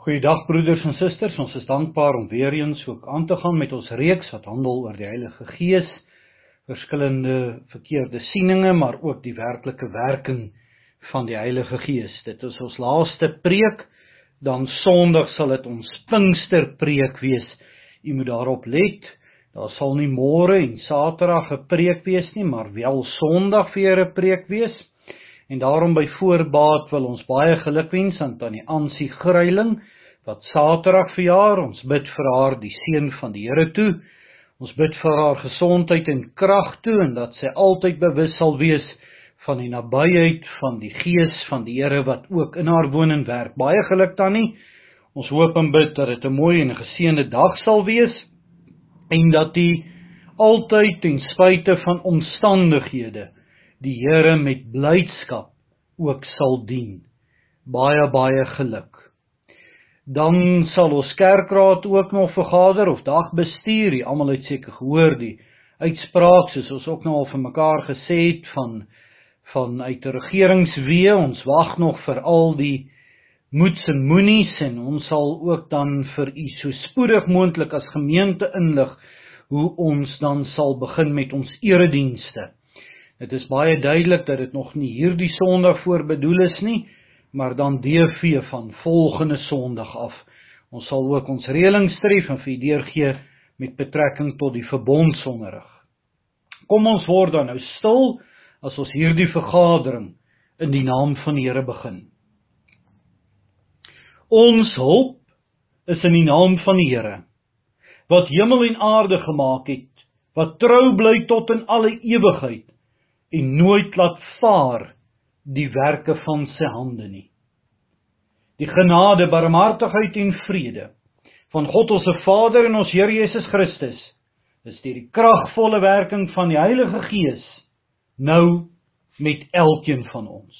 Goeiedag broeders en susters, ons is dankbaar om weer eens ook aan te gaan met ons reeks wat handel oor die Heilige Gees, verskillende verkeerde sieninge, maar ook die werklike werking van die Heilige Gees. Dit is ons laaste preek, dan Sondag sal dit ons Pinksterpreek wees. U moet daarop let. Daar sal nie môre en Saterdag 'n preek wees nie, maar wel Sondag vir 'n preek wees. En daarom by voorbaat wil ons baie gelukwens aan tannie Ansie Gryiling wat Saterdag verjaar. Ons bid vir haar die seën van die Here toe. Ons bid vir haar gesondheid en krag toe en dat sy altyd bewus sal wees van die nabyheid van die Gees van die Here wat ook in haar woon en werk. Baie geluk tannie. Ons hoop en bid dat dit 'n mooi en geseënde dag sal wees en dat jy altyd ten spyte van omstandighede die Here met blydskap ook sal dien. Baie baie geluk. Dan sal ons kerkraad ook nog vergader of dagbestuur. Die almal het seker gehoor die uitspraak soos ons ook nou al vir mekaar gesê het van van uit die regeringswee. Ons wag nog vir al die moets en moenies en ons sal ook dan vir u so spoedig moontlik as gemeente inlig hoe ons dan sal begin met ons eredienste. Dit is baie duidelik dat dit nog nie hierdie Sondag voor bedoel is nie, maar dan DV van volgende Sondag af. Ons sal ook ons reëlings tref en vir deurgee met betrekking tot die verbondsonderrig. Kom ons word dan nou stil as ons hierdie vergadering in die naam van die Here begin. Ons hulp is in die naam van die Here wat hemel en aarde gemaak het, wat trou bly tot in alle ewigheid en nooit laat vaar die werke van sy hande nie. Die genade, barmhartigheid en vrede van God ons se Vader en ons Here Jesus Christus is deur die kragvolle werking van die Heilige Gees nou met elkeen van ons.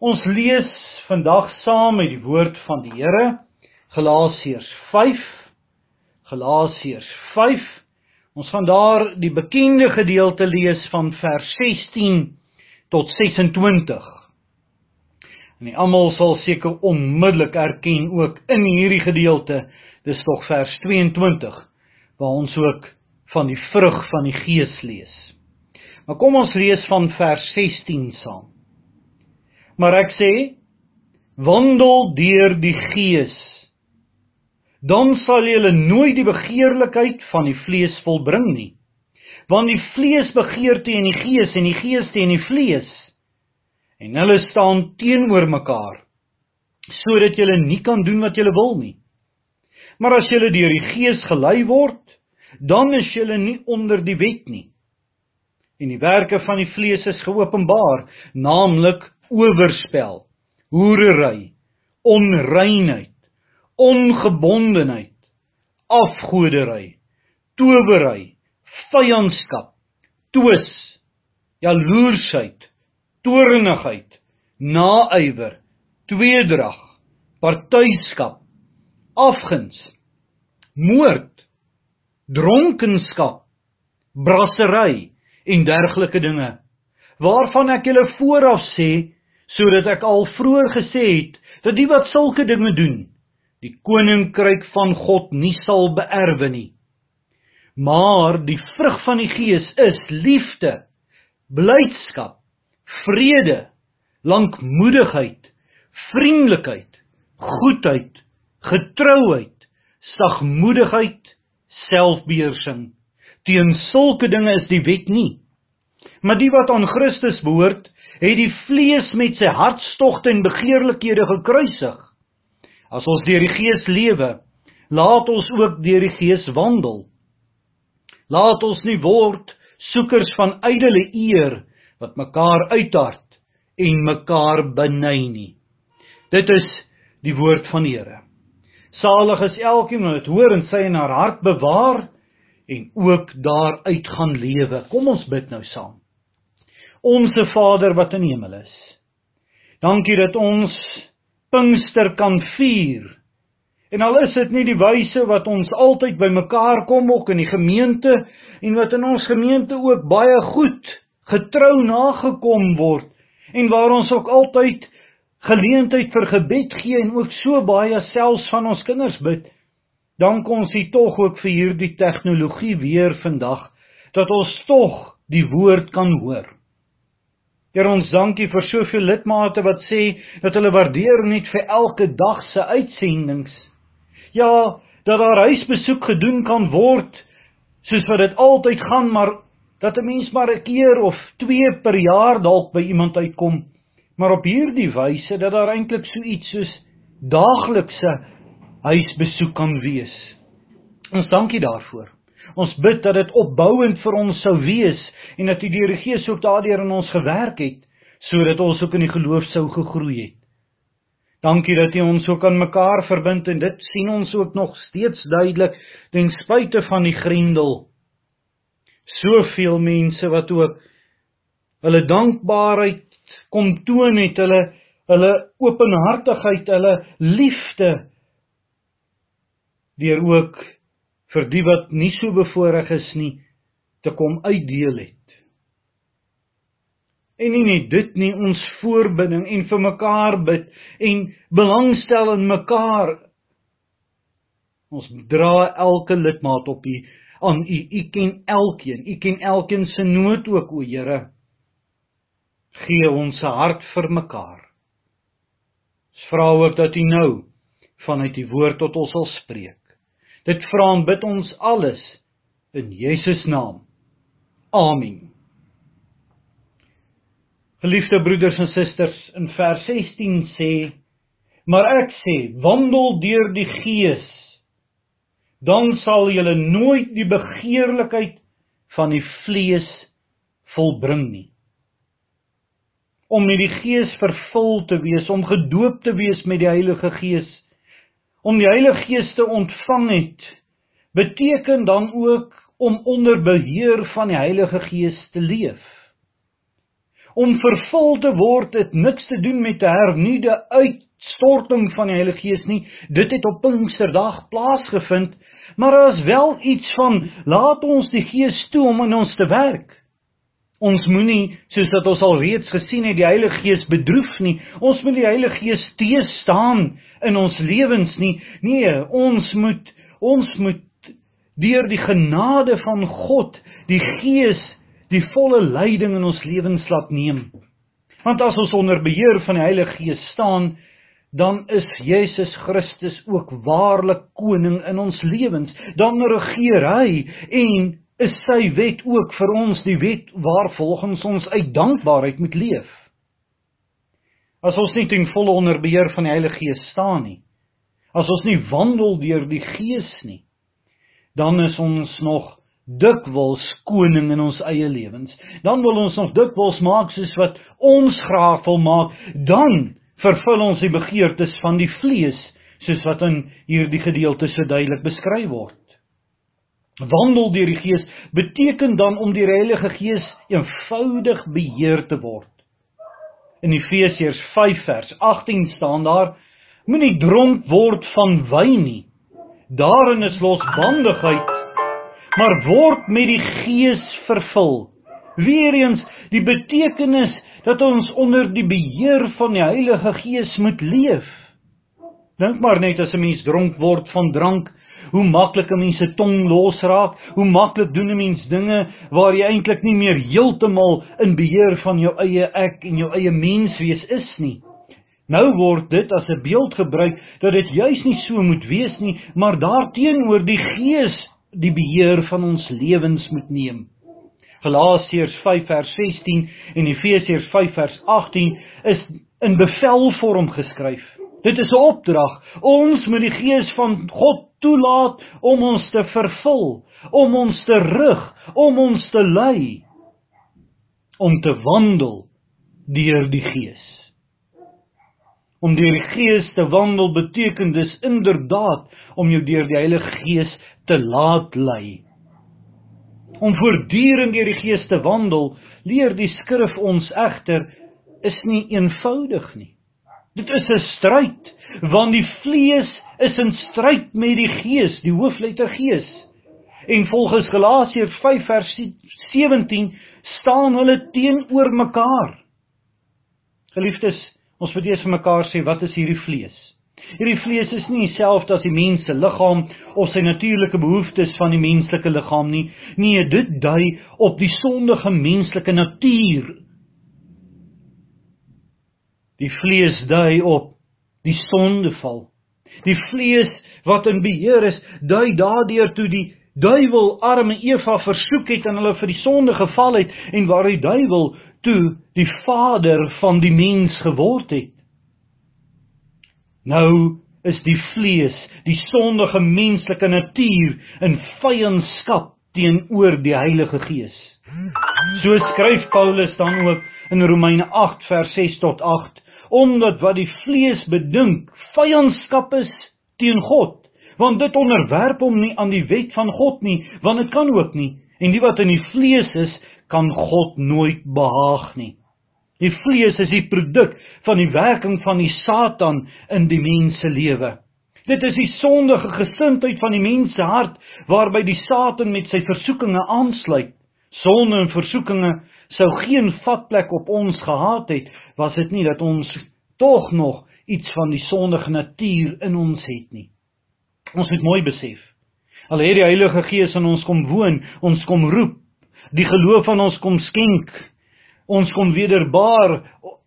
Ons lees vandag saam met die woord van die Here Galasiërs 5 Galasiërs Ons gaan daar die bekende gedeelte lees van vers 16 tot 26. En almal sal seker onmiddellik erken ook in hierdie gedeelte, dis tog vers 22 waar ons ook van die vrug van die Gees lees. Maar kom ons lees van vers 16 saam. Maar ek sê wandel deur die Gees dan sal julle nooit die begeerlikheid van die vlees volbring nie. Want die vlees begeer teen die gees en die gees teen die vlees. En hulle staan teenoor mekaar sodat julle nie kan doen wat julle wil nie. Maar as julle deur die gees gelei word, dan is julle nie onder die wet nie. En die werke van die vlees is geopenbaar, naamlik oorspel, hoerery, onreinheid ongebondenheid, afgodery, towery, vyandskap, twis, jaloersheid, toornigheid, naaiwer, tweedrag, partyskap, afguns, moord, dronkenskap, brassery en dergelike dinge waarvan ek julle vooraf sê sodat ek al vroeër gesê het dat die wat sulke dinge doen die koninkryk van God nie sal beerwe nie. Maar die vrug van die Gees is liefde, blydskap, vrede, lankmoedigheid, vriendelikheid, goedheid, getrouheid, sagmoedigheid, selfbeheersing. Teen sulke dinge is die wet nie. Maar die wat aan Christus behoort, het die vlees met sy hartstogte en begeerlikhede gekruisig. As ons deur die Gees lewe, laat ons ook deur die Gees wandel. Laat ons nie word soekers van ydelle eer wat mekaar uithard en mekaar beny nie. Dit is die woord van die Here. Salig is elkeen wat dit hoor en sy in haar hart bewaar en ook daaruit gaan lewe. Kom ons bid nou saam. Onse Vader wat in die hemel is. Dankie dat ons Pinkster kan vier. En al is dit nie die wyse wat ons altyd bymekaar kom ook in die gemeente en wat in ons gemeente ook baie goed getrou nagekom word en waar ons ook altyd geleentheid vir gebed gee en ook so baie selfs van ons kinders bid, dan kon ons dit tog ook vir hierdie tegnologie weer vandag dat ons tog die woord kan hoor. Here ons dankie vir soveel lidmate wat sê dat hulle waardeer net vir elke dag se uitsendings. Ja, dat daar huisbesoek gedoen kan word soos wat dit altyd gaan, maar dat 'n mens maar 'n keer of twee per jaar dalk by iemand uitkom, maar op hierdie wyse dat daar eintlik so iets soos daaglikse huisbesoek kan wees. Ons dankie daarvoor. Ons bid dat dit opbouend vir ons sou wees en dat die Here Gees ook daardeur in ons gewerk het sodat ons ook in die geloof sou gegroei het. Dankie dat U ons ook aan mekaar verbind en dit sien ons ook nog steeds duidelik ten spyte van die grendel. Soveel mense wat ook hulle dankbaarheid kom toon het, hulle hulle openhartigheid, hulle liefde deur ook vir die wat nie so bevoorreg is nie te kom uitdeel het. En nie net dit nie, ons voorbinding en vir mekaar bid en belangstel in mekaar. Ons dra elke lidmaat op U aan U. U ken elkeen. U ken elkeen se nood ook, o Here. Gee ons 'n hart vir mekaar. Ons vra ook dat U nou vanuit U woord tot ons sal spreek. Dit vra en bid ons alles in Jesus naam. Amen. Geliefde broeders en susters, in vers 16 sê: "Maar ek sê, wandel deur die Gees, dan sal julle nooit die begeerlikheid van die vlees volbring nie." Om met die Gees vervul te wees, om gedoop te wees met die Heilige Gees, om die Heilige Gees te ontvang het, beteken dan ook om onder beheer van die Heilige Gees te leef. Om vervul te word het niks te doen met 'n hernuide uitstorting van die Heilige Gees nie. Dit het op Pinksterdag plaasgevind, maar daar is wel iets van laat ons die Gees toe om in ons te werk. Ons moenie soos dat ons al reeds gesien het die Heilige Gees bedroef nie. Ons moet die Heilige Gees teëstaan in ons lewens nie. Nee, ons moet ons moet deur die genade van God die Gees die volle leiding in ons lewens laat neem. Want as ons onder beheer van die Heilige Gees staan, dan is Jesus Christus ook waarlik koning in ons lewens. Dan regeer hy en is sy wet ook vir ons die wet waarvolgens ons uit dankbaarheid moet leef. As ons nie ten volle onder beheer van die Heilige Gees staan nie, as ons nie wandel deur die Gees nie, dan is ons nog dikwels koning in ons eie lewens. Dan wil ons nog dikwels maak soos wat ons graag wil maak, dan vervul ons die begeertes van die vlees, soos wat in hierdie gedeelte so duidelik beskryf word. Wandel deur die Gees beteken dan om die Heilige Gees eenvoudig beheer te word. In Efesiërs 5 vers 18 staan daar: Moenie dronk word van wyn nie. Daarin is losbandigheid, maar word met die Gees vervul. Weereens die betekenis dat ons onder die beheer van die Heilige Gees moet leef. Dink maar net as 'n mens dronk word van drank, hoe maklik 'n mens se tong losraak, hoe maklik doen 'n mens dinge waar jy eintlik nie meer heeltemal in beheer van jou eie ek en jou eie menswees is nie. Nou word dit as 'n beeld gebruik dat dit juis nie so moet wees nie, maar daarteenoor die Gees die beheer van ons lewens moet neem. Galasiërs 5 vers 16 en Efesiërs 5 vers 18 is in bevelvorm geskryf. Dit is 'n opdrag. Ons moet die gees van God toelaat om ons te vervul, om ons te rig, om ons te lei, om te wandel deur die gees. Om deur die gees te wandel beteken dus inderdaad om jou deur die Heilige Gees te laat lei. Om voortdurend deur die Gees te wandel, leer die skrif ons egter, is nie eenvoudig nie. Dit is 'n stryd, want die vlees is in stryd met die gees, die hoofletter gees. En volgens Galasiërs 5 vers 17 staan hulle teenoor mekaar. Geliefdes, Ons moet eers vir mekaar sê wat is hierdie vlees? Hierdie vlees is nie dieselfde as die mens se liggaam of sy natuurlike behoeftes van die menslike liggaam nie. Nee, dit dui op die sondige menslike natuur. Die vlees dui op die sondeval. Die vlees wat in beheer is, dui daardeur toe die duiwel arme Eva versoek het en hulle vir die sonde geval het en waar die duiwel toe die vader van die mens geword het. Nou is die vlees, die sondige menslike natuur in vyandskap teenoor die Heilige Gees. So skryf Paulus dan ook in Romeine 8 vers 6 tot 8, omdat wat die vlees bedink vyandskap is teen God, want dit onderwerp hom nie aan die wet van God nie, want dit kan ook nie. En die wat in die vlees is, kan God nooit behaag nie. Die vlees is die produk van die werking van die Satan in die mens se lewe. Dit is die sondige gesindheid van die mens se hart waarby die Satan met sy versoekinge aansluit. Sonde en versoekinge sou geen vatplek op ons gehad het was dit nie dat ons tog nog iets van die sondige natuur in ons het nie. Ons moet mooi besef. Al het die Heilige Gees in ons kom woon, ons kom roep, die geloof van ons kom skenk, ons kom wederbaar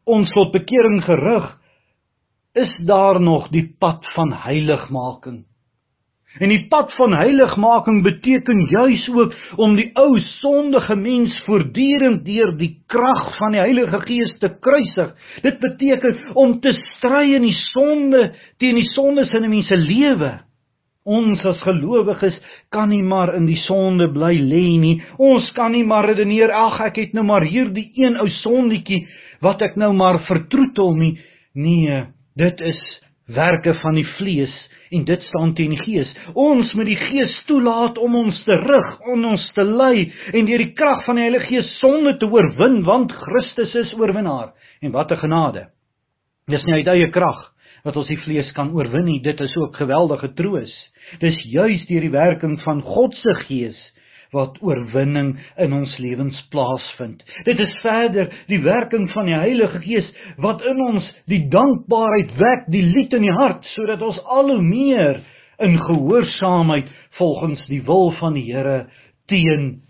ons tot bekering gerig is daar nog die pad van heiligmaking en die pad van heiligmaking beteken juis ook om die ou sondige mens voortdurend deur die krag van die Heilige Gees te kruisig dit beteken om te stry in die sonde teen die sondes in 'n mens se lewe Ons as gelowiges kan nie maar in die sonde bly lê nie. Ons kan nie maar redeneer, ag ek het nou maar hierdie een ou sondetjie wat ek nou maar vertroetel nie. Nee, dit is werke van die vlees en dit staan teen die gees. Ons moet die gees toelaat om ons te rig, om ons te lei en deur die krag van die Heilige Gees sonde te oorwin want Christus is oorwinnaar. En wat 'n genade. Dis nie uit eie krag wat ons die vlees kan oorwin nie, dit is ook geweldige troos. Dis juis deur die werking van God se Gees wat oorwinning in ons lewens plaasvind. Dit is verder die werking van die Heilige Gees wat in ons die dankbaarheid wek, die lied in die hart sodat ons al hoe meer in gehoorsaamheid volgens die wil van die Here teen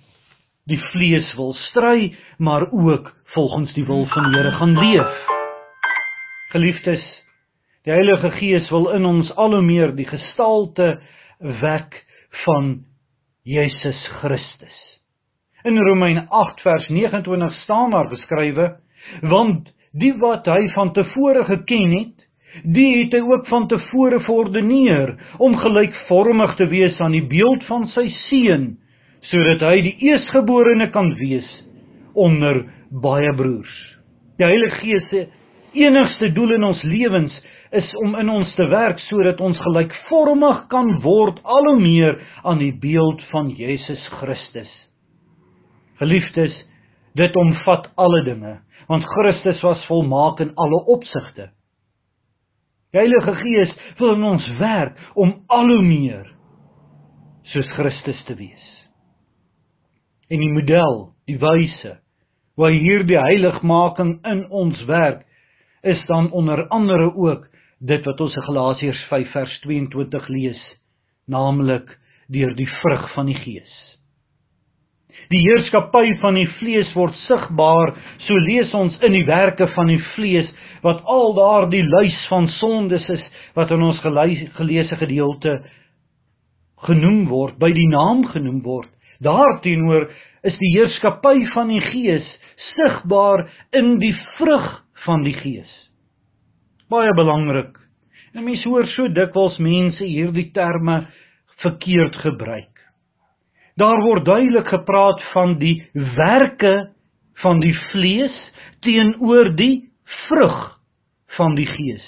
die vlees wil stry, maar ook volgens die wil van die Here gaan leef. Geliefdes, Die Heilige Gees wil in ons al hoe meer die gestalte wek van Jesus Christus. In Romeine 8 vers 29 staan daar geskrywe: Want die wat hy van tevore geken het, die het hy ook van tevore verordeneer om gelykvormig te wees aan die beeld van sy seun, sodat hy die eersgeborene kan wees onder baie broers. Die Heilige Gees se enigste doel in ons lewens is om in ons te werk sodat ons gelykvormig kan word al hoe meer aan die beeld van Jesus Christus. Geliefdes, dit omvat alle dinge, want Christus was volmaak in alle opsigte. Die Heilige Gees wil in ons werk om al hoe meer soos Christus te wees. En die model, die wyse waar hierdie heiligmaking in ons werk, is dan onder andere ook dit wat ons in Galasiërs 5 vers 22 lees, naamlik deur die vrug van die Gees. Die heerskappy van die vlees word sigbaar, so lees ons in die werke van die vlees wat al daardie luis van sondes is wat in ons geleesde gedeelte genoem word, by die naam genoem word. Daarteenoor is die heerskappy van die Gees sigbaar in die vrug van die Gees baie belangrik. En mense hoor so dikwels mense hierdie terme verkeerd gebruik. Daar word duidelik gepraat van die werke van die vlees teenoor die vrug van die gees.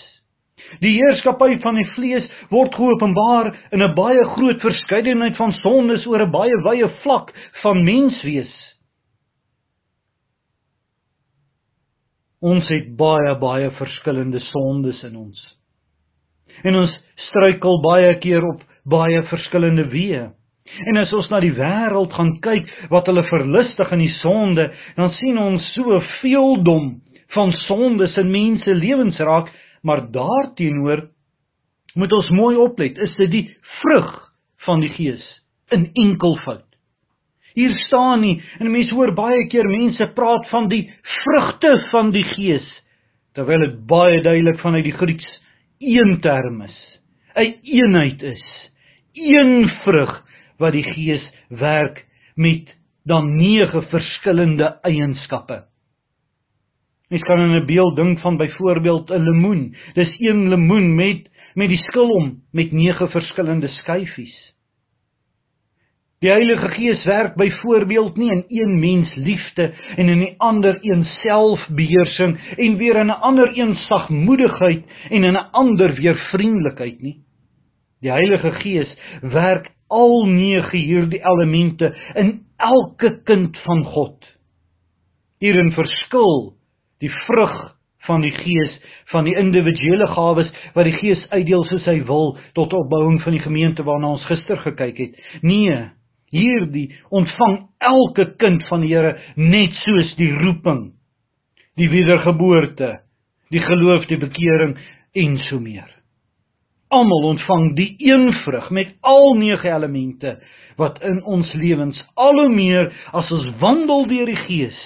Die heerskappy van die vlees word geopenbaar in 'n baie groot verskeidenheid van sondes oor 'n baie wye vlak van menswees. Ons het baie baie verskillende sondes in ons. En ons struikel baie keer op baie verskillende weë. En as ons na die wêreld gaan kyk wat hulle verlustig in die sonde, dan sien ons so veel dom van sondes in mense lewens raak, maar daarteenoor moet ons mooi oplet, is dit die vrug van die Gees in enkelvoud. Hier staan nie en mense hoor baie keer mense praat van die vrugte van die Gees terwyl dit baie duidelik vanuit die Grieks een term is, 'n een eenheid is, een vrug wat die Gees werk met dan nege verskillende eienskappe. Mens kan in 'n beeld dink van byvoorbeeld 'n lemoen. Dis een lemoen met met die skil om met nege verskillende skyfies. Die Heilige Gees werk byvoorbeeld nie in een mens liefde en in 'n ander een selfbeheersing en weer in 'n ander een sagmoedigheid en in 'n ander weer vriendelikheid nie. Die Heilige Gees werk al nege hierdie elemente in elke kind van God. Hierin verskil die vrug van die Gees van die individuele gawes wat die Gees uitdeel soos hy wil tot opbouing van die gemeente waarna ons gister gekyk het. Nee, hierdie ontvang elke kind van die Here net soos die roeping, die wedergeboorte, die geloof, die bekering en so meer. Almal ontvang die een vrug met al nege elemente wat in ons lewens al hoe meer as ons wandel deur die Gees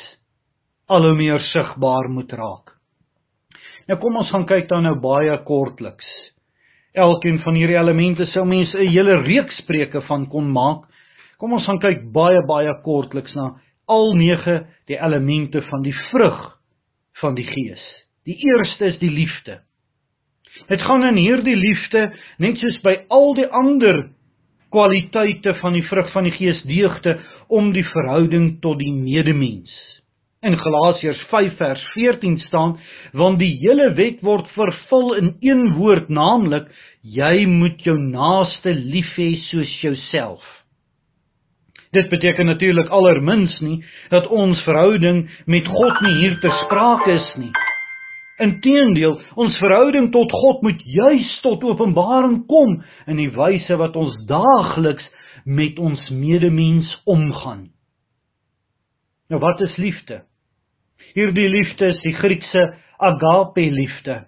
al hoe meer sigbaar moet raak. Nou kom ons gaan kyk dan nou baie kortliks. Elkeen van hierdie elemente sou mense 'n hele reeks spreuke van kon maak. Kom ons gaan kyk baie baie kortliks na al 9 die elemente van die vrug van die Gees. Die eerste is die liefde. Dit gaan in hierdie liefde net soos by al die ander kwaliteite van die vrug van die Gees deugde om die verhouding tot die medemens. In Galasiërs 5 vers 14 staan: "Want die hele wet word vervul in een woord, naamlik: Jy moet jou naaste lief hê soos jouself." Dit beteken natuurlik allermins nie dat ons verhouding met God nie hier te sprake is nie. Inteendeel, ons verhouding tot God moet juis tot openbaring kom in die wyse wat ons daagliks met ons medemens omgaan. Nou wat is liefde? Hierdie liefde is die Griekse agape liefde.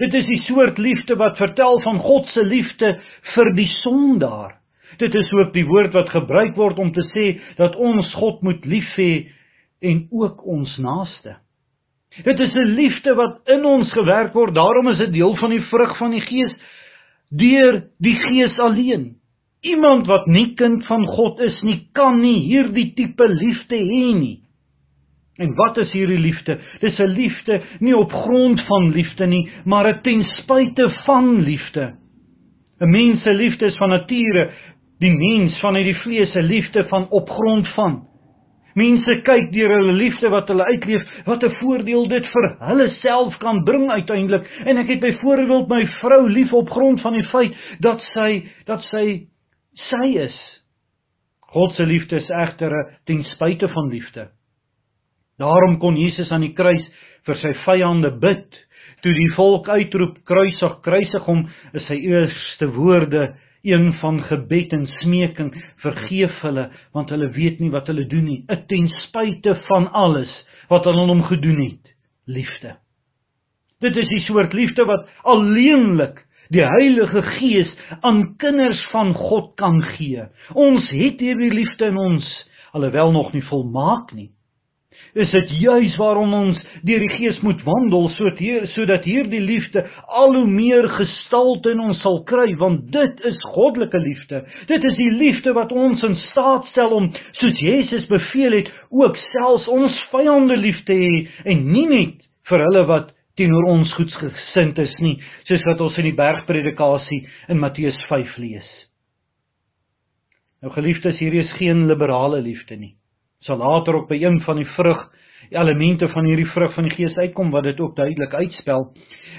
Dit is die soort liefde wat vertel van God se liefde vir die sondaar. Dit is ook die woord wat gebruik word om te sê dat ons God moet lief hê en ook ons naaste. Dit is 'n liefde wat in ons gewerk word, daarom is dit deel van die vrug van die Gees deur die Gees alleen. Iemand wat nie kind van God is nie, kan nie hierdie tipe liefde hê nie. En wat is hierdie liefde? Dis 'n liefde nie op grond van liefde nie, maar 'n ten spyte van liefde. 'n Mens se liefde is van nature, die mens vanuit die vlees se liefde van op grond van. Mense kyk deur hulle liefde wat hulle uitleef, wat 'n voordeel dit vir hulle self kan bring uiteindelik. En ek het byvoorbeeld my vrou lief op grond van die feit dat sy dat sy sy is. God se liefde is egter ten spyte van liefde. Daarom kon Jesus aan die kruis vir sy vyande bid. Toe die volk uitroep kruisig, kruisig hom, is sy eerste woorde een van gebed en smeking: Vergeef hulle, want hulle weet nie wat hulle doen nie. Ten spyte van alles wat hulle aan hom gedoen het, liefde. Dit is die soort liefde wat alleenlik die Heilige Gees aan kinders van God kan gee. Ons het hierdie liefde in ons, alhoewel nog nie volmaak nie is dit juis waarom ons deur die Gees moet wandel sodat hier sodat hierdie liefde al hoe meer gestalte in ons sal kry want dit is goddelike liefde. Dit is die liefde wat ons in staat stel om soos Jesus beveel het ook selfs ons vyande lief te hê en nie net vir hulle wat teenoor ons goedsgesind is nie soos wat ons in die bergpredikasie in Matteus 5 lees. Nou geliefdes, hierdie is geen liberale liefde nie sal later ook by een van die vrug elemente van hierdie vrug van die gees uitkom wat dit ook duidelik uitspel.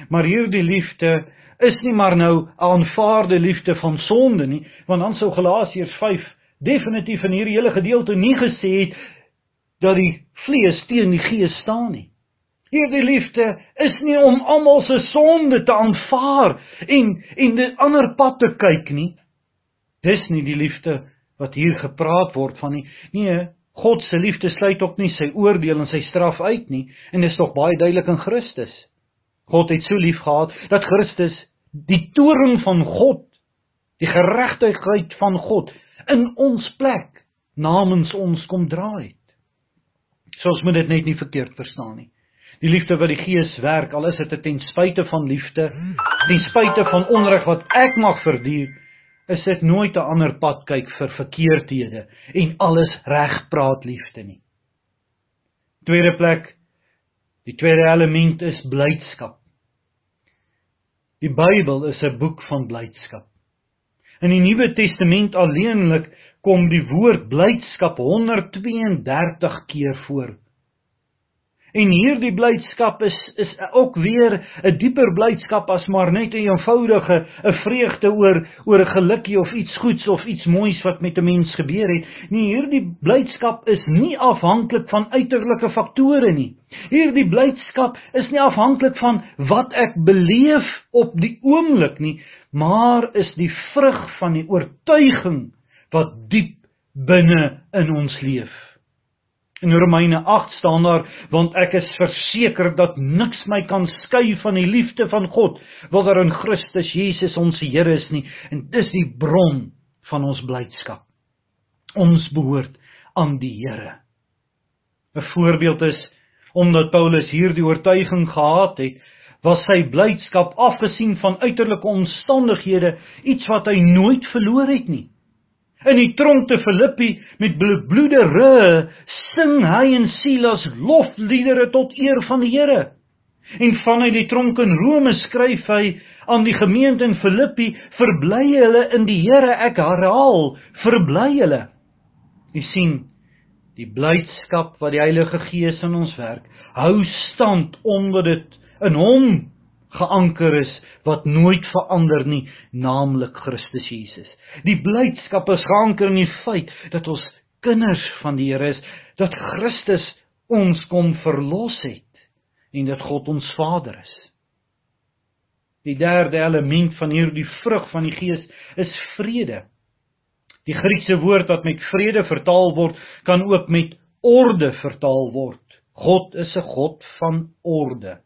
Maar hierdie liefde is nie maar nou 'n aanvaarde liefde van sonde nie, want dan sou Galasiërs 5 definitief in hierdie hele gedeelte nie gesê het dat die vlees teen die gees staan nie. Hierdie liefde is nie om almal se sonde te aanvaar en en 'n ander pad te kyk nie. Dis nie die liefde wat hier gepraat word van nie. Nee, God se liefde sluit ook nie sy oordeel en sy straf uit nie en dit is tog baie duidelik in Christus. God het so lief gehad dat Christus die toorn van God, die geregtigheid van God in ons plek namens ons kom dra het. So ons moet dit net nie verkeerd verstaan nie. Die liefde wat die Gees werk, al is dit ten spyte van liefde, ten spyte van onreg wat ek mag verduur, is dit nooit 'n ander pad kyk vir verkeerdhede en alles reg praat liefde nie. Tweede plek, die tweede element is blydskap. Die Bybel is 'n boek van blydskap. In die Nuwe Testament alleenlik kom die woord blydskap 132 keer voor. En hierdie blydskap is is ook weer 'n dieper blydskap as maar net 'n eenvoudige 'n vreugde oor oor 'n gelukkie of iets goeds of iets moois wat met 'n mens gebeur het. Nee, hierdie blydskap is nie afhanklik van uiterlike faktore nie. Hierdie blydskap is nie afhanklik van wat ek beleef op die oomblik nie, maar is die vrug van die oortuiging wat diep binne in ons leef. In Romeine 8 staan daar want ek is verseker dat niks my kan skei van die liefde van God wat daar in Christus Jesus ons Here is nie en dis die bron van ons blydskap. Ons behoort aan die Here. 'n Voorbeeld is omdat Paulus hierdie oortuiging gehad het, was sy blydskap afgesien van uiterlike omstandighede iets wat hy nooit verloor het nie. In die tronk te Filippi met bloede rye sing hy en Silas lofliedere tot eer van die Here. En vanuit die tronk in Rome skryf hy aan die gemeente in Filippi: "Verbly julle in die Here, ek herhaal, verbly julle." Jy sien, die blydskap wat die Heilige Gees in ons werk, hou stand omdat dit in Hom geanker is wat nooit verander nie, naamlik Christus Jesus. Die blydskap is geanker in die feit dat ons kinders van die Here is, dat Christus ons kom verlos het en dat God ons Vader is. Die derde element van hierdie vrug van die Gees is vrede. Die Griekse woord wat met vrede vertaal word, kan ook met orde vertaal word. God is 'n God van orde.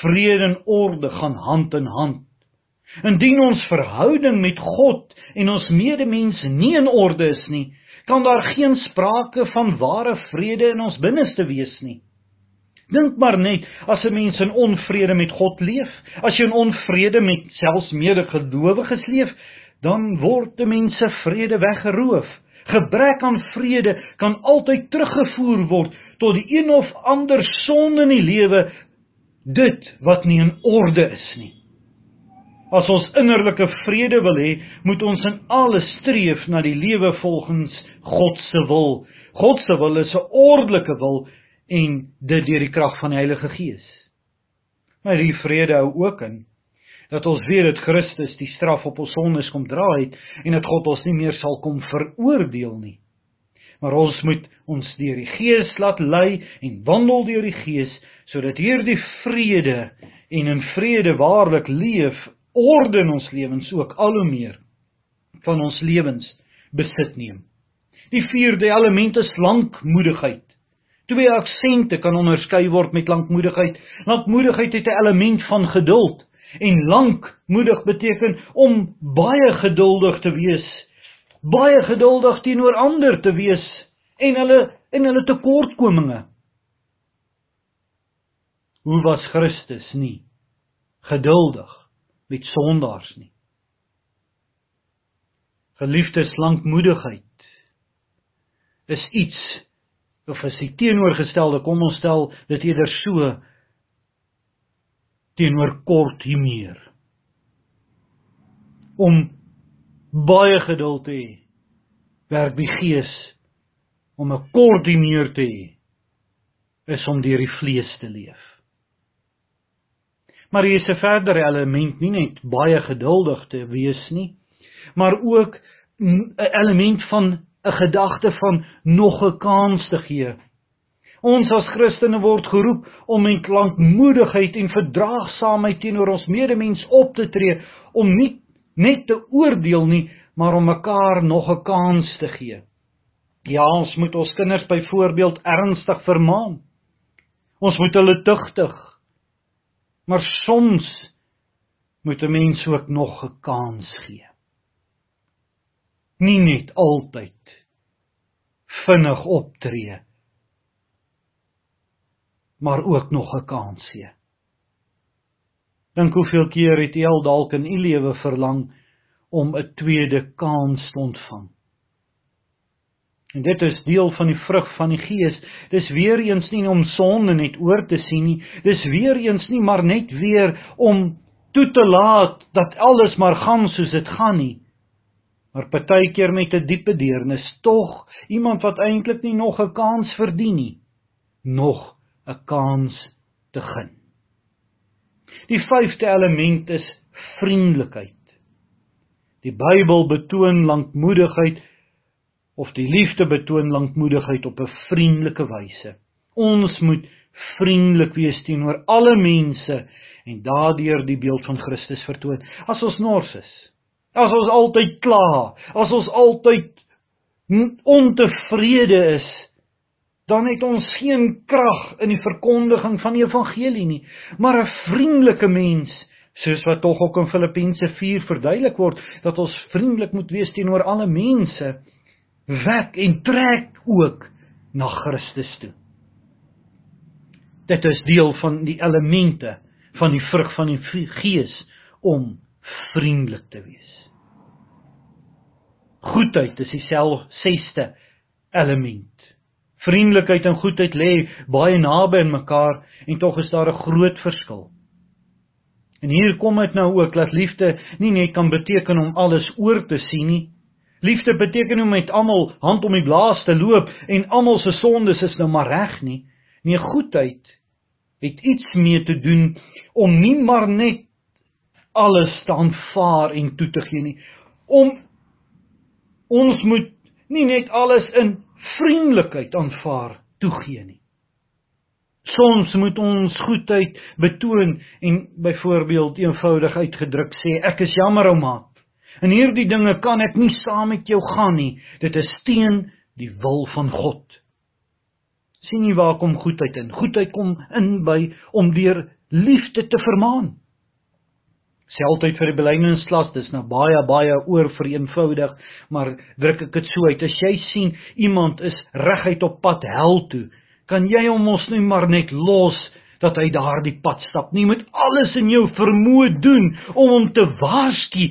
Vrede en orde gaan hand in hand. Indien ons verhouding met God en ons medemens nie in orde is nie, kan daar geen sprake van ware vrede in ons binneste wees nie. Dink maar net as 'n mens in onvrede met God leef, as jy in onvrede met selfs medegelowiges leef, dan word die mense vrede weggeroof. Gebrek aan vrede kan altyd teruggevoer word tot die een of ander sonde in die lewe dit wat nie in orde is nie. As ons innerlike vrede wil hê, moet ons in alles streef na die lewe volgens God se wil. God se wil is 'n ordelike wil en dit deur die krag van die Heilige Gees. Maar die vrede hou ook in dat ons weet dat Christus die straf op ons sondes kom dra het en dat God ons nie meer sal kom veroordeel nie maar ons moet ons deur die Gees laat lei en wandel deur die Gees sodat hierdie vrede en in vrede waarlik leef orde in ons lewens ook al hoe meer van ons lewens besit neem. Die vierde element is lankmoedigheid. Twee aksente kan onderskei word met lankmoedigheid. Lankmoedigheid het 'n element van geduld en lankmoedig beteken om baie geduldig te wees baie geduldig teenoor ander te wees en hulle en hulle tekortkominge. Hoe was Christus nie geduldig met sondaars nie? Geliefdes, lankmoedigheid is iets of is die teenoorgestelde, kom ons stel dit eerder so teenoor kort hier meer. Om baie geduld te hê. Werk die Gees om 'n koördineer te hê is om deur die vlees te leef. Maar hier is 'n verdere element, nie net baie geduldig te wees nie, maar ook 'n element van 'n gedagte van nog 'n kans te gee. Ons as Christene word geroep om met lankmoedigheid en verdraagsaamheid teenoor ons medemens op te tree, om nie net te oordeel nie, maar om mekaar nog 'n kans te gee. Ja, ons moet ons kinders byvoorbeeld ernstig vermaan. Ons moet hulle tugtig. Maar soms moet 'n mens ook nog 'n kans gee. Nie net altyd vinnig optree maar ook nog 'n kans gee. Dink hoeveel keer het jy al dalk in u lewe verlang om 'n tweede kans te ontvang? En dit is deel van die vrug van die Gees. Dis weer eens nie om sonde net oor te sien nie. Dis weer eens nie maar net weer om toe te laat dat alles maar gaan soos dit gaan nie. Maar partykeer met 'n diepe deernis tog iemand wat eintlik nie nog 'n kans verdien nie, nog 'n kans te gun. Die vyfde element is vriendelikheid. Die Bybel betoon lankmoedigheid of die liefde betoon lankmoedigheid op 'n vriendelike wyse. Ons moet vriendelik wees teenoor alle mense en daardeur die beeld van Christus vertoon. As ons nors is, as ons altyd kla, as ons altyd ontevrede is, dan het ons geen krag in die verkondiging van die evangelie nie. Maar 'n vriendelike mens, soos wat tog ook in Filippense 4 verduidelik word, dat ons vriendelik moet wees teenoor alle mense, wek en trek ook na Christus toe. Dit is deel van die elemente van die vrug van die Gees om vriendelik te wees. Goedheid is dieselfde sesde element. Vriendelikheid en goedheid lê baie naby aan mekaar en tog is daar 'n groot verskil. En hier kom dit nou ook dat liefde nie net kan beteken om alles oor te sien nie. Liefde beteken om met almal hand om die blaas te loop en almal se sondes is nou maar reg nie. Nee, goedheid het iets mee te doen om nie maar net alles te aanvaar en toe te gee nie. Om ons moet nie net alles in vriendelikheid aanvaar toegee nie. Soms moet ons goedheid betoon en byvoorbeeld eenvoudig uitgedruk sê ek is jammer ou maat. En hierdie dinge kan ek nie saam met jou gaan nie. Dit is teen die wil van God. sien jy waar kom goedheid in? Goedheid kom in by om deur liefde te vermaan altyd vir die belydensklas dis nou baie baie oor vereenvoudig maar druk ek dit so uit as jy sien iemand is reguit op pad hel toe kan jy hom mos nie maar net los dat hy daardie pad stap nie met alles in jou vermoë doen om hom te waarsku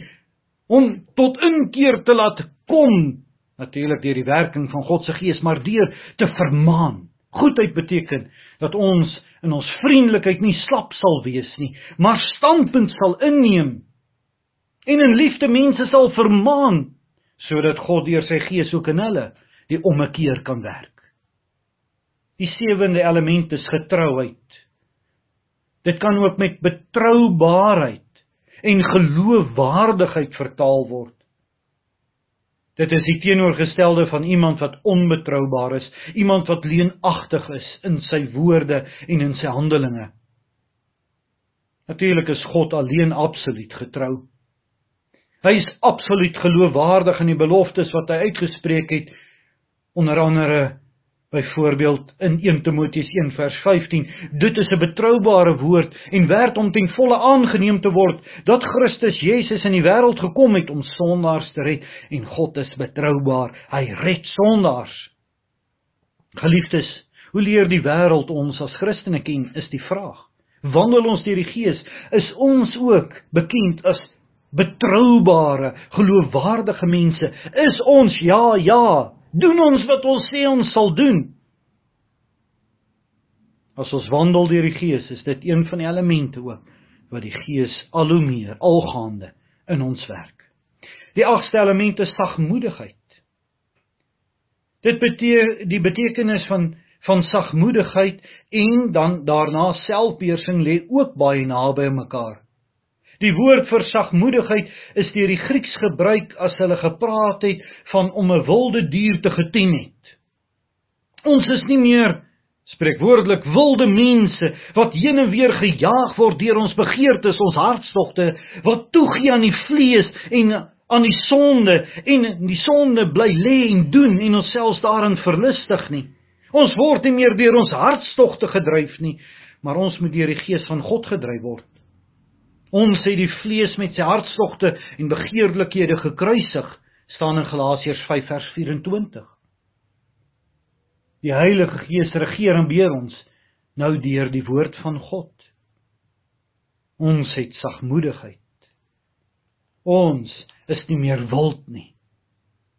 om tot inkeer te laat kom natuurlik deur die werking van God se gees maar deur te vermaan goedheid beteken dat ons in ons vriendelikheid nie slap sal wees nie, maar standpunt sal inneem en in liefde mense sal vermaan sodat God deur sy gees ook in hulle die ommekeer kan werk. Die sewende element is getrouheid. Dit kan ook met betroubaarheid en geloofwaardigheid vertaal word. Dit is die teenoorgestelde van iemand wat onbetroubaar is, iemand wat leenagtig is in sy woorde en in sy handelinge. Natuurlik is God alleen absoluut getrou. Hy is absoluut geloofwaardig in die beloftes wat hy uitgespreek het, onder andere Byvoorbeeld in 1 Timoteus 1 vers 15, dit is 'n betroubare woord en werd om ten volle aangeneem te word dat Christus Jesus in die wêreld gekom het om sondaars te red en God is betroubaar, hy red sondaars. Geliefdes, hoe leer die wêreld ons as Christene ken is die vraag. Wandel ons deur die Gees, is ons ook bekend as betroubare, geloofwaardige mense? Is ons ja, ja, Doen ons wat ons sê ons sal doen. As ons wandel deur die Gees, is dit een van die elemente ook wat die Gees al hoe meer algaande in ons werk. Die agste element is sagmoedigheid. Dit beteken die betekenis van van sagmoedigheid en dan daarna selfbeheersing lê ook baie naby mekaar. Die woord vir sagmoedigheid is deur die Grieks gebruik as hulle gepraat het van om 'n wilde dier te getien het. Ons is nie meer spreekwoordelik wilde mense wat heen en weer gejaag word deur ons begeertes, ons hartstogte, wat toegee aan die vlees en aan die sonde en die sonde bly lê en doen en onsself daarin verlustig nie. Ons word nie meer deur ons hartstogte gedryf nie, maar ons moet deur die Gees van God gedryf word. Ons het die vlees met sy hartstogte en begeerlikhede gekruisig, staan in Galasiërs 5 vers 24. Die Heilige Gees regeer en beheer ons nou deur die woord van God. Ons het sagmoedigheid. Ons is nie meer wild nie.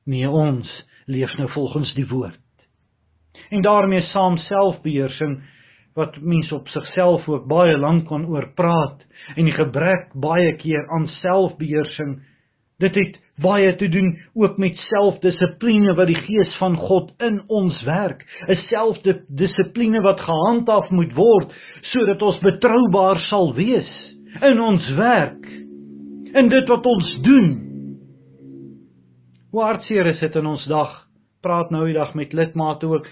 Nee, ons leef nou volgens die woord. En daarmee saam selfbeheersing wat mense op sigself ook baie lank kan oor praat en die gebrek baie keer aan selfbeheersing dit het baie te doen ook met selfdissipline wat die gees van God in ons werk 'n selfdissipline wat gehandhaaf moet word sodat ons betroubaar sal wees in ons werk in dit wat ons doen Hoe hartseer is dit in ons dag? Praat nou die dag met lidmate ook.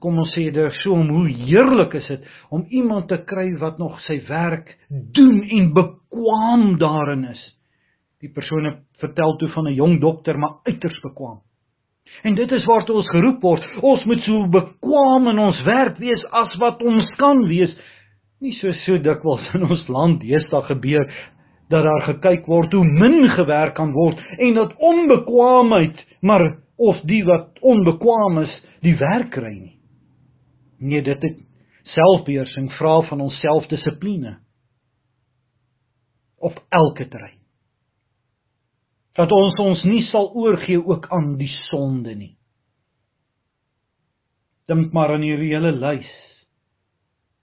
Kom ons sê dit so om hoe heerlik is dit om iemand te kry wat nog sy werk doen en bekwam daarin is. Die persone vertel toe van 'n jong dokter maar uiters bekwam. En dit is waartoe ons geroep word. Ons moet so bekwam in ons werk wees as wat ons kan wees. Nie so so dikwels in ons land deesdae gebeur dat daar gekyk word hoe min gewerk kan word en dat onbekwaamheid maar of die wat onbekwaam is die werk kry nie. Nee, dit het selfbeheersing vra van ons selfdissipline op elke terrein. Dat ons ons nie sal oorgee ook aan die sonde nie. Dink maar aan hierdie hele lys.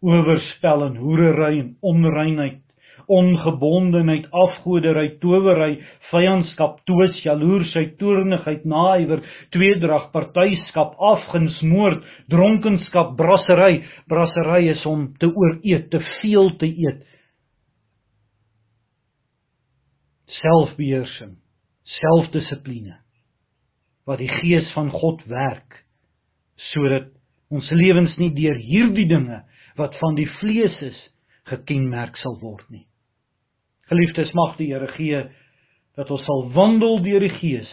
Oorspel en hoerery en onreinheid ongebondenheid, afgodery, towery, vyandskap, twis, jaloersheid, toornigheid, naaiwer, tweedrag, partyskap, afguns, moord, dronkenskap, brassery. Brassery is om te ooreet, te veel te eet. Selfbeheersing, selfdissipline wat die gees van God werk sodat ons lewens nie deur hierdie dinge wat van die vlees is gekenmerk sal word nie. Geliefdes, mag die Here gee dat ons sal wandel deur die Gees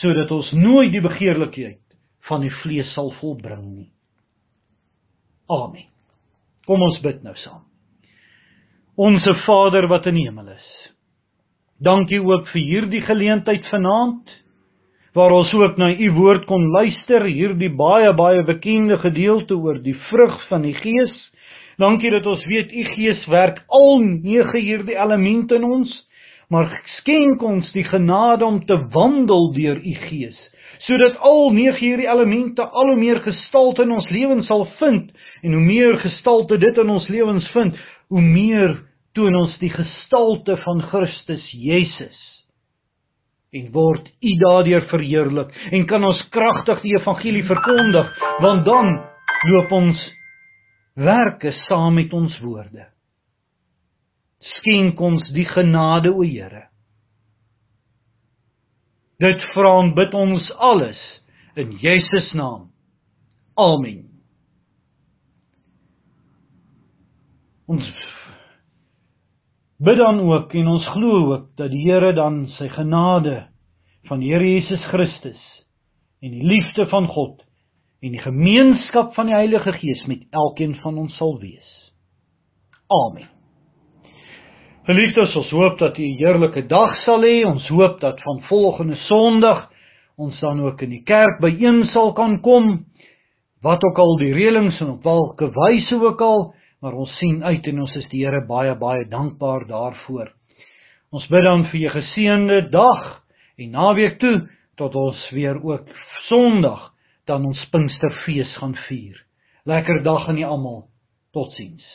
sodat ons nooit die begeerlikheid van die vlees sal volbring nie. Amen. Kom ons bid nou saam. Onse Vader wat in die hemel is. Dankie ook vir hierdie geleentheid vanaand waar ons ook na u woord kon luister, hierdie baie baie bekende gedeelte oor die vrug van die Gees. Dankie dat ons weet u Gees werk al nege hierdie elemente in ons, maar skenk ons die genade om te wandel deur u Gees, sodat al nege hierdie elemente al hoe meer gestalte in ons lewens sal vind en hoe meer gestalte dit in ons lewens vind, hoe meer toon ons die gestalte van Christus Jesus en word u daardeur verheerlik en kan ons kragtig die evangelie verkondig want dan loop ons werke saam met ons woorde. Skenk ons die genade o Here. Dit vra en bid ons alles in Jesus naam. Amen. Ons bid dan ook en ons glo ook dat die Here dan sy genade van die Here Jesus Christus en die liefde van God en die gemeenskap van die Heilige Gees met elkeen van ons sal wees. Amen. Geliefdes, ons hoop dat u 'n heerlike dag sal hê. Ons hoop dat van volgende Sondag ons dan ook in die kerk byeen sal kan kom. Wat ook al die reëlings en op watter wyse ook al, maar ons sien uit en ons is die Here baie baie dankbaar daarvoor. Ons bid dan vir 'n geseënde dag en naweek toe tot ons weer ook Sondag dan ons Pinksterfees gaan vier. Lekker dag aan julle almal. Totsiens.